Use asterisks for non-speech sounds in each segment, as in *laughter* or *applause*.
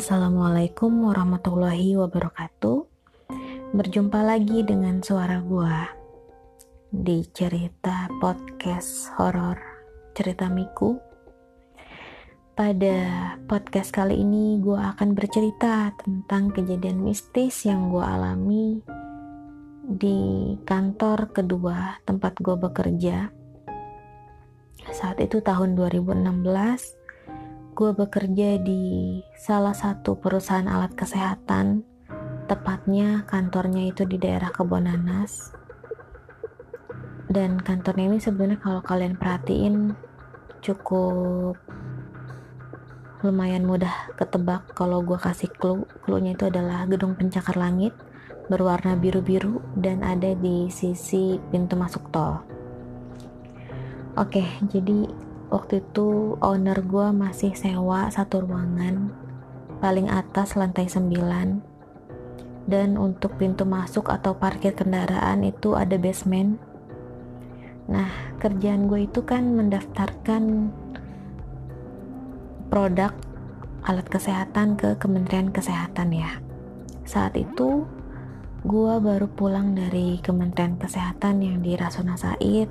Assalamualaikum warahmatullahi wabarakatuh. Berjumpa lagi dengan suara gua di cerita podcast horor cerita Miku. Pada podcast kali ini gua akan bercerita tentang kejadian mistis yang gua alami di kantor kedua tempat gua bekerja. Saat itu tahun 2016 gue bekerja di salah satu perusahaan alat kesehatan, tepatnya kantornya itu di daerah Kebonanas. Dan kantornya ini sebenarnya kalau kalian perhatiin cukup lumayan mudah ketebak kalau gue kasih clue. Clue-nya itu adalah gedung pencakar langit berwarna biru-biru dan ada di sisi pintu masuk tol. Oke, jadi waktu itu owner gue masih sewa satu ruangan paling atas lantai 9 dan untuk pintu masuk atau parkir kendaraan itu ada basement. Nah kerjaan gue itu kan mendaftarkan produk alat kesehatan ke Kementerian Kesehatan ya. Saat itu gue baru pulang dari Kementerian Kesehatan yang di Rasuna Said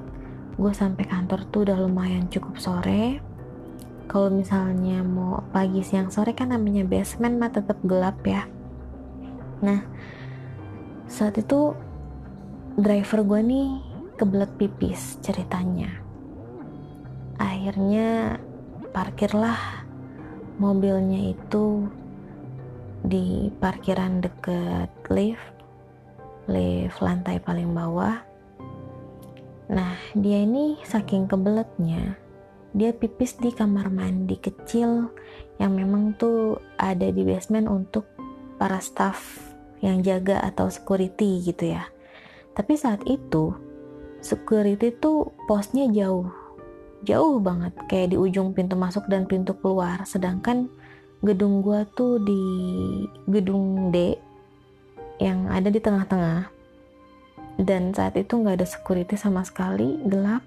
gue sampai kantor tuh udah lumayan cukup sore. Kalau misalnya mau pagi siang sore kan namanya basement mah tetap gelap ya. Nah saat itu driver gue nih kebelet pipis ceritanya. Akhirnya parkirlah mobilnya itu di parkiran deket lift lift lantai paling bawah Nah, dia ini saking kebeletnya, dia pipis di kamar mandi kecil yang memang tuh ada di basement untuk para staff yang jaga atau security gitu ya. Tapi saat itu, security tuh posnya jauh. Jauh banget, kayak di ujung pintu masuk dan pintu keluar. Sedangkan gedung gua tuh di gedung D yang ada di tengah-tengah dan saat itu nggak ada security sama sekali gelap.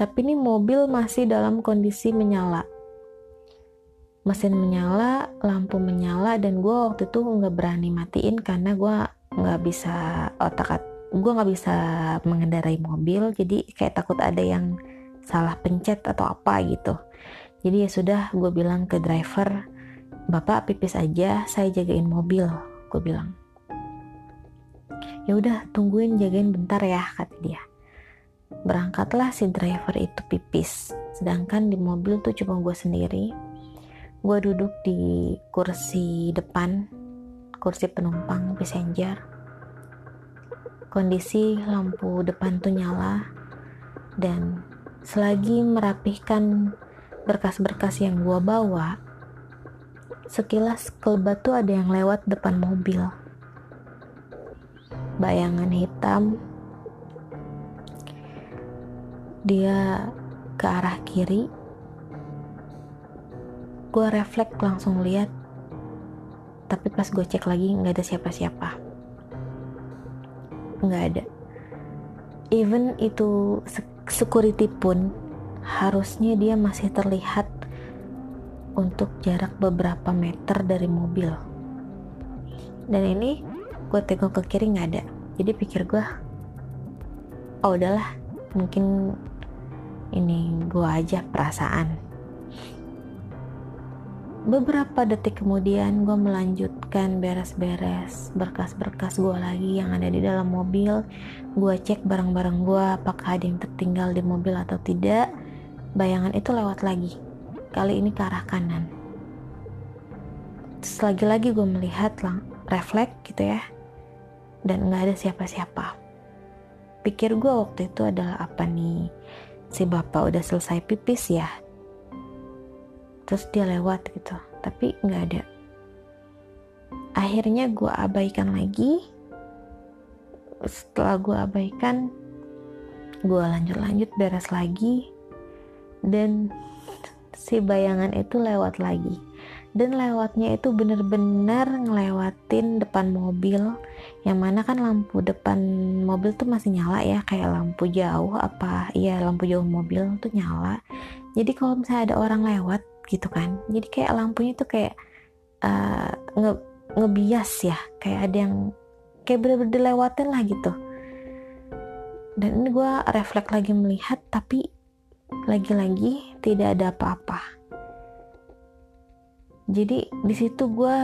Tapi ini mobil masih dalam kondisi menyala. Mesin menyala lampu menyala dan gue waktu itu nggak berani matiin karena gue nggak bisa otak gue nggak bisa mengendarai mobil jadi kayak takut ada yang salah pencet atau apa gitu. Jadi ya sudah gue bilang ke driver bapak pipis aja saya jagain mobil gue bilang ya udah tungguin jagain bentar ya kata dia. Berangkatlah si driver itu pipis. Sedangkan di mobil tuh cuma gue sendiri. Gue duduk di kursi depan kursi penumpang passenger. Kondisi lampu depan tuh nyala. Dan selagi merapihkan berkas-berkas yang gue bawa sekilas kelebat tuh ada yang lewat depan mobil bayangan hitam. Dia ke arah kiri. Gue refleks langsung lihat. Tapi pas gue cek lagi nggak ada siapa-siapa. Nggak ada. Even itu security pun harusnya dia masih terlihat untuk jarak beberapa meter dari mobil. Dan ini gue tengok ke kiri nggak ada jadi pikir gue oh udahlah mungkin ini gue aja perasaan. Beberapa detik kemudian gue melanjutkan beres-beres berkas-berkas gue lagi yang ada di dalam mobil. Gue cek barang-barang gue apakah ada yang tertinggal di mobil atau tidak. Bayangan itu lewat lagi kali ini ke arah kanan. Terus lagi-lagi gue melihat lang refleks gitu ya dan nggak ada siapa-siapa. Pikir gue waktu itu adalah apa nih? Si bapak udah selesai pipis ya. Terus dia lewat gitu, tapi nggak ada. Akhirnya gue abaikan lagi. Setelah gue abaikan, gue lanjut-lanjut beres lagi. Dan si bayangan itu lewat lagi dan lewatnya itu bener-bener ngelewatin depan mobil yang mana kan lampu depan mobil tuh masih nyala ya kayak lampu jauh apa iya lampu jauh mobil tuh nyala. Jadi kalau misalnya ada orang lewat gitu kan jadi kayak lampunya tuh kayak uh, nge ngebias ya kayak ada yang kayak bener-bener dilewatin lah gitu. Dan ini gue refleks lagi melihat tapi lagi-lagi tidak ada apa-apa. Jadi di situ gue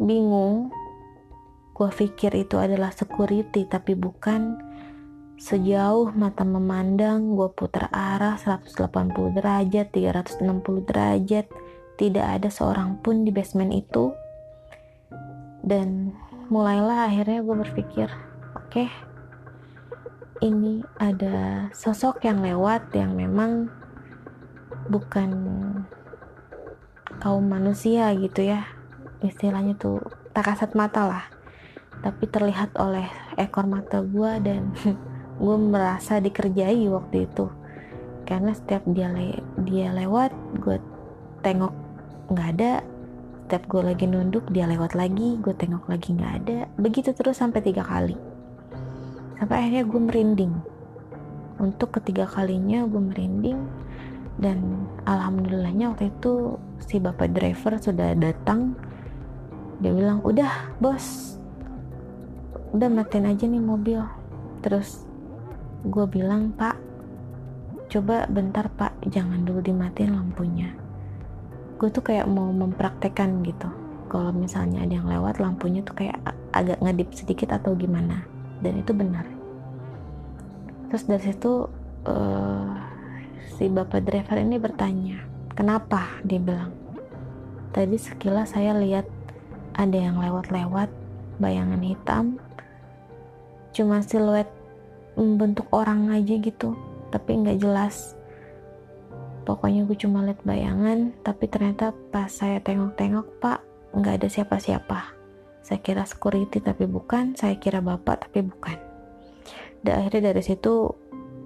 bingung gue pikir itu adalah security tapi bukan Sejauh mata memandang, gue putar arah 180 derajat, 360 derajat. Tidak ada seorang pun di basement itu. Dan mulailah akhirnya gue berpikir, oke, okay, ini ada sosok yang lewat yang memang bukan kaum manusia gitu ya. Istilahnya tuh tak kasat mata lah. Tapi terlihat oleh ekor mata gue dan *laughs* gue merasa dikerjai waktu itu. Karena setiap dia le dia lewat gue tengok nggak ada. Setiap gue lagi nunduk dia lewat lagi gue tengok lagi nggak ada. Begitu terus sampai tiga kali. Sampai akhirnya gue merinding. Untuk ketiga kalinya gue merinding. Dan alhamdulillahnya waktu itu si bapak driver sudah datang. Dia bilang udah bos udah matiin aja nih mobil. Terus gue bilang pak coba bentar pak. Jangan dulu dimatiin lampunya. Gue tuh kayak mau mempraktekkan gitu. Kalau misalnya ada yang lewat lampunya tuh kayak agak ngedip sedikit atau gimana. Dan itu benar. Terus dari situ uh, si bapak driver ini bertanya kenapa? Dia bilang tadi sekilas saya lihat ada yang lewat-lewat bayangan hitam cuma siluet membentuk orang aja gitu. Tapi nggak jelas. Pokoknya gue cuma lihat bayangan tapi ternyata pas saya tengok-tengok pak nggak ada siapa-siapa. Saya kira security tapi bukan. Saya kira bapak tapi bukan. Dan akhirnya dari situ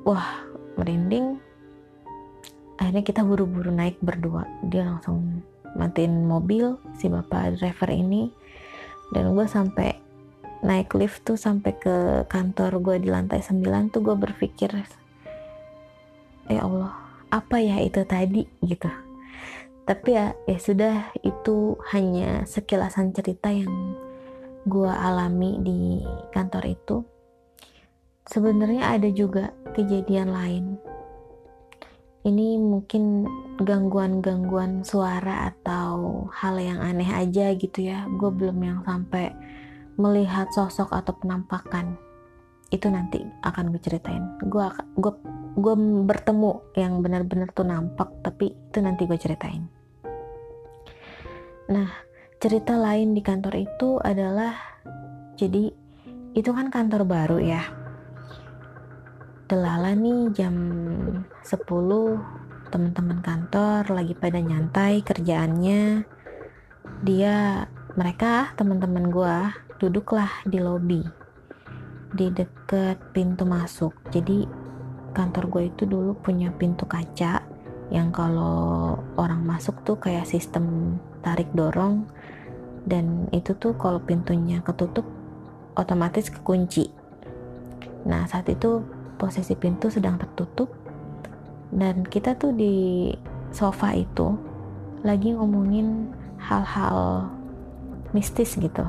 wah merinding. Akhirnya kita buru-buru naik berdua. Dia langsung matiin mobil si bapak driver ini. Dan gue sampai naik lift tuh sampai ke kantor gue di lantai 9 tuh gue berpikir ya Allah apa ya itu tadi? Gitu. Tapi ya ya sudah itu hanya sekilasan cerita yang gue alami di kantor itu. Sebenarnya ada juga kejadian lain. Ini mungkin gangguan-gangguan suara atau hal yang aneh aja gitu ya. Gue belum yang sampai melihat sosok atau penampakan itu nanti akan gue ceritain. Gue gue gue bertemu yang benar-benar tuh nampak tapi itu nanti gue ceritain. Nah cerita lain di kantor itu adalah jadi itu kan kantor baru ya. Delala nih jam 10 teman-teman kantor lagi pada nyantai kerjaannya. Dia mereka teman-teman gue duduklah di lobi di deket pintu masuk. Jadi kantor gue itu dulu punya pintu kaca yang kalau orang masuk tuh kayak sistem tarik dorong. Dan itu tuh kalau pintunya ketutup otomatis kekunci. Nah saat itu posisi pintu sedang tertutup dan kita tuh di sofa itu lagi ngomongin hal-hal mistis gitu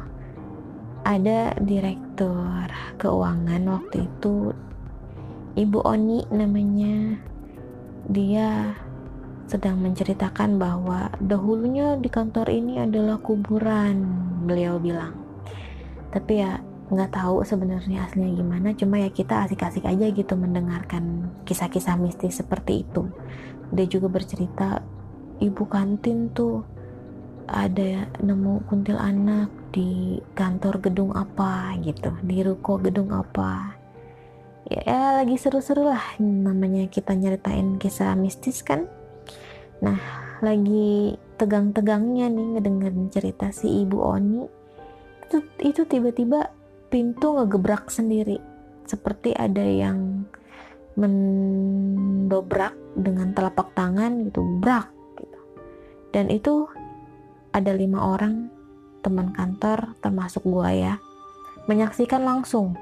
ada direktur keuangan waktu itu Ibu Oni namanya. Dia sedang menceritakan bahwa dahulunya di kantor ini adalah kuburan beliau bilang. Tapi ya nggak tahu sebenarnya aslinya gimana cuma ya kita asik-asik aja gitu mendengarkan kisah-kisah mistis seperti itu. Dia juga bercerita ibu kantin tuh ada nemu kuntilanak di kantor gedung apa gitu di ruko gedung apa. Ya, lagi seru-seru lah namanya kita nyeritain kisah mistis kan. Nah lagi tegang-tegangnya nih ngedengerin cerita si ibu Oni. Itu itu tiba-tiba pintu ngegebrak sendiri. Seperti ada yang mendobrak dengan telapak tangan gitu brak gitu. Dan itu ada lima orang teman kantor termasuk gue ya menyaksikan langsung.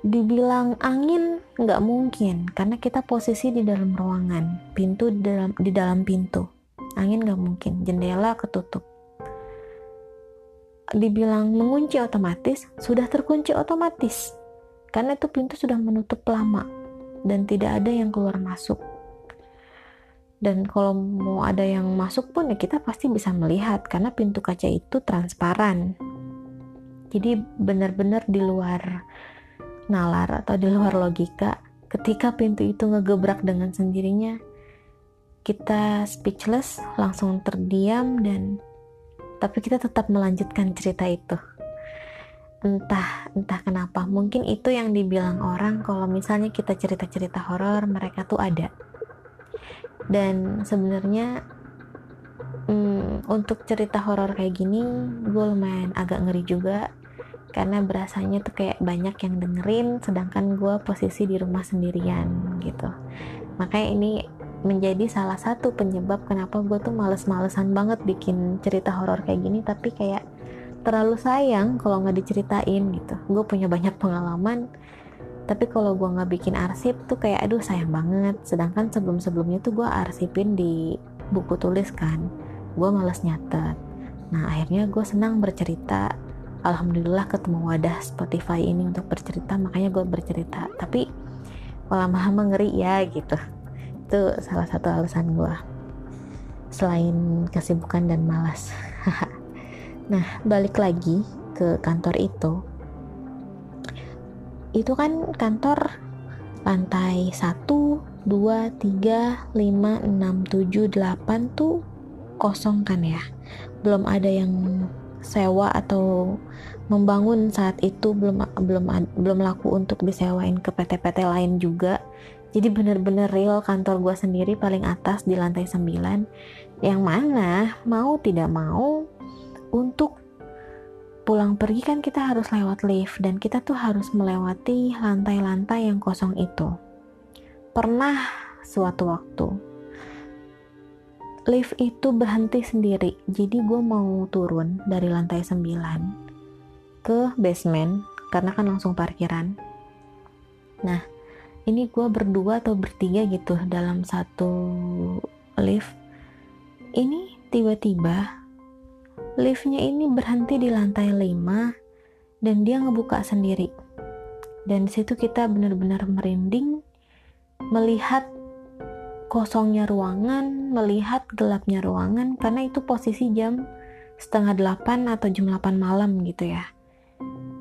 Dibilang angin nggak mungkin karena kita posisi di dalam ruangan pintu di dalam di dalam pintu. Angin nggak mungkin jendela ketutup. Dibilang mengunci otomatis sudah terkunci otomatis karena itu pintu sudah menutup lama dan tidak ada yang keluar masuk dan kalau mau ada yang masuk pun ya kita pasti bisa melihat karena pintu kaca itu transparan. Jadi benar-benar di luar nalar atau di luar logika ketika pintu itu ngegebrak dengan sendirinya kita speechless langsung terdiam dan tapi kita tetap melanjutkan cerita itu. Entah entah kenapa. Mungkin itu yang dibilang orang kalau misalnya kita cerita-cerita horor mereka tuh ada dan sebenarnya hmm, untuk cerita horor kayak gini gue lumayan agak ngeri juga. Karena berasanya tuh kayak banyak yang dengerin sedangkan gue posisi di rumah sendirian gitu. Makanya ini menjadi salah satu penyebab kenapa gue tuh males-malesan banget bikin cerita horor kayak gini tapi kayak terlalu sayang kalau nggak diceritain gitu. Gue punya banyak pengalaman tapi kalau gue nggak bikin arsip tuh kayak aduh sayang banget. Sedangkan sebelum-sebelumnya tuh gue arsipin di buku tulis kan. Gue males nyatet. Nah akhirnya gue senang bercerita. Alhamdulillah ketemu wadah Spotify ini untuk bercerita makanya gue bercerita. Tapi lama-lama ngeri ya gitu. Itu salah satu alasan gue selain kesibukan dan malas. *laughs* Nah balik lagi ke kantor itu itu kan kantor lantai 1 2 3 5 6 7 8 tuh kosong kan ya? Belum ada yang sewa atau membangun saat itu belum belum belum laku untuk disewain ke PT-PT lain juga. Jadi bener-bener real kantor gue sendiri paling atas di lantai 9 yang mana mau tidak mau untuk pulang pergi kan kita harus lewat lift dan kita tuh harus melewati lantai-lantai yang kosong itu. Pernah suatu waktu lift itu berhenti sendiri jadi gue mau turun dari lantai 9 ke basement karena kan langsung parkiran nah ini gue berdua atau bertiga gitu dalam satu lift ini tiba-tiba liftnya ini berhenti di lantai 5 dan dia ngebuka sendiri. Dan di situ kita benar-benar merinding melihat kosongnya ruangan, melihat gelapnya ruangan karena itu posisi jam setengah delapan atau jam 8 malam gitu ya.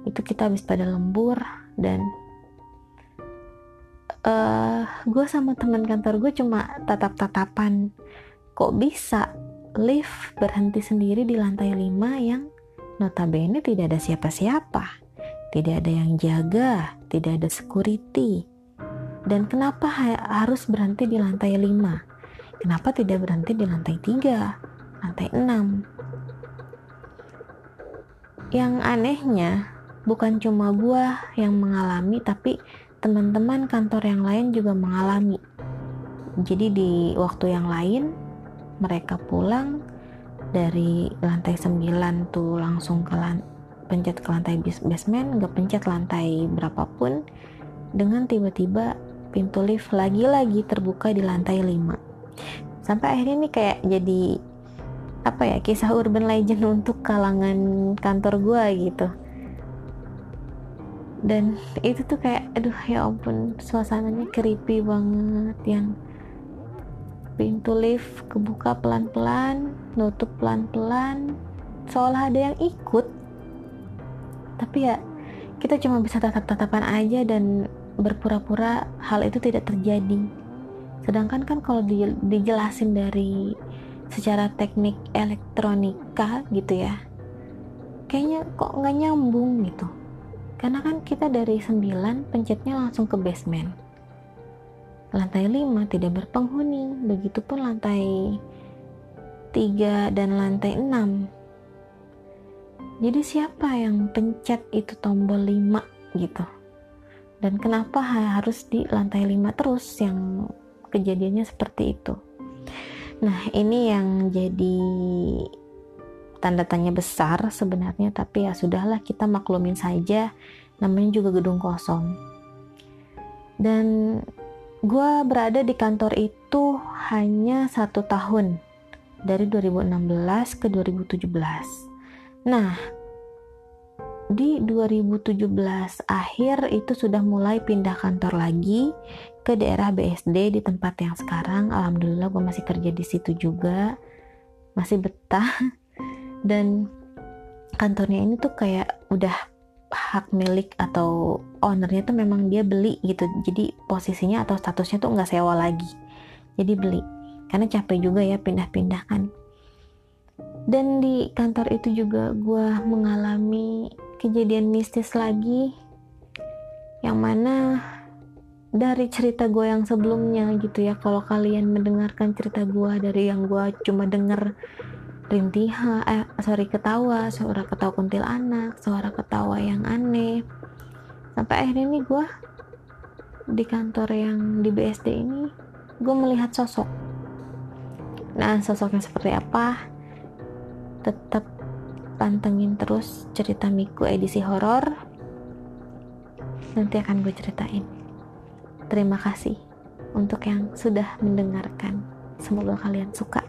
Itu kita habis pada lembur dan uh, gue sama teman kantor gue cuma tatap-tatapan. Kok bisa lift berhenti sendiri di lantai 5 yang notabene tidak ada siapa-siapa. Tidak ada yang jaga tidak ada security. Dan kenapa ha harus berhenti di lantai 5 kenapa tidak berhenti di lantai 3 lantai 6 yang anehnya bukan cuma gue yang mengalami tapi teman-teman kantor yang lain juga mengalami. Jadi di waktu yang lain mereka pulang dari lantai 9 tuh langsung ke lan pencet ke lantai basement, gak pencet lantai berapapun dengan tiba-tiba pintu lift lagi-lagi terbuka di lantai 5. Sampai akhirnya ini kayak jadi apa ya kisah urban legend *laughs* untuk kalangan kantor gue gitu dan itu tuh kayak aduh ya ampun suasananya creepy banget yang pintu lift kebuka pelan-pelan nutup pelan-pelan. Seolah ada yang ikut. Tapi ya kita cuma bisa tatap-tatapan aja dan berpura-pura hal itu tidak terjadi. Sedangkan kan kalau di, dijelasin dari secara teknik elektronika gitu ya kayaknya kok nggak nyambung gitu. Karena kan kita dari 9 pencetnya langsung ke basement. Lantai 5 tidak berpenghuni, begitupun lantai 3 dan lantai 6. Jadi siapa yang pencet itu tombol 5 gitu? Dan kenapa harus di lantai 5 terus yang kejadiannya seperti itu? Nah, ini yang jadi tanda tanya besar sebenarnya tapi ya sudahlah kita maklumin saja namanya juga gedung kosong dan gue berada di kantor itu hanya satu tahun dari 2016 ke 2017 nah di 2017 akhir itu sudah mulai pindah kantor lagi ke daerah BSD di tempat yang sekarang. Alhamdulillah gue masih kerja di situ juga masih betah. *laughs* Dan kantornya ini tuh kayak udah hak milik atau ownernya tuh memang dia beli gitu. Jadi posisinya atau statusnya tuh nggak sewa lagi. Jadi beli. Karena capek juga ya pindah-pindah kan. Dan di kantor itu juga gue mengalami kejadian mistis lagi. Yang mana dari cerita gue yang sebelumnya gitu ya. Kalau kalian mendengarkan cerita gue dari yang gue cuma denger rintihan eh sorry ketawa. Suara ketawa kuntilanak suara ketawa yang aneh. Sampai akhirnya nih gue di kantor yang di BSD ini gue melihat sosok. Nah sosoknya seperti apa? Tetap pantengin terus cerita Miku edisi horor. Nanti akan gue ceritain. Terima kasih untuk yang sudah mendengarkan. Semoga kalian suka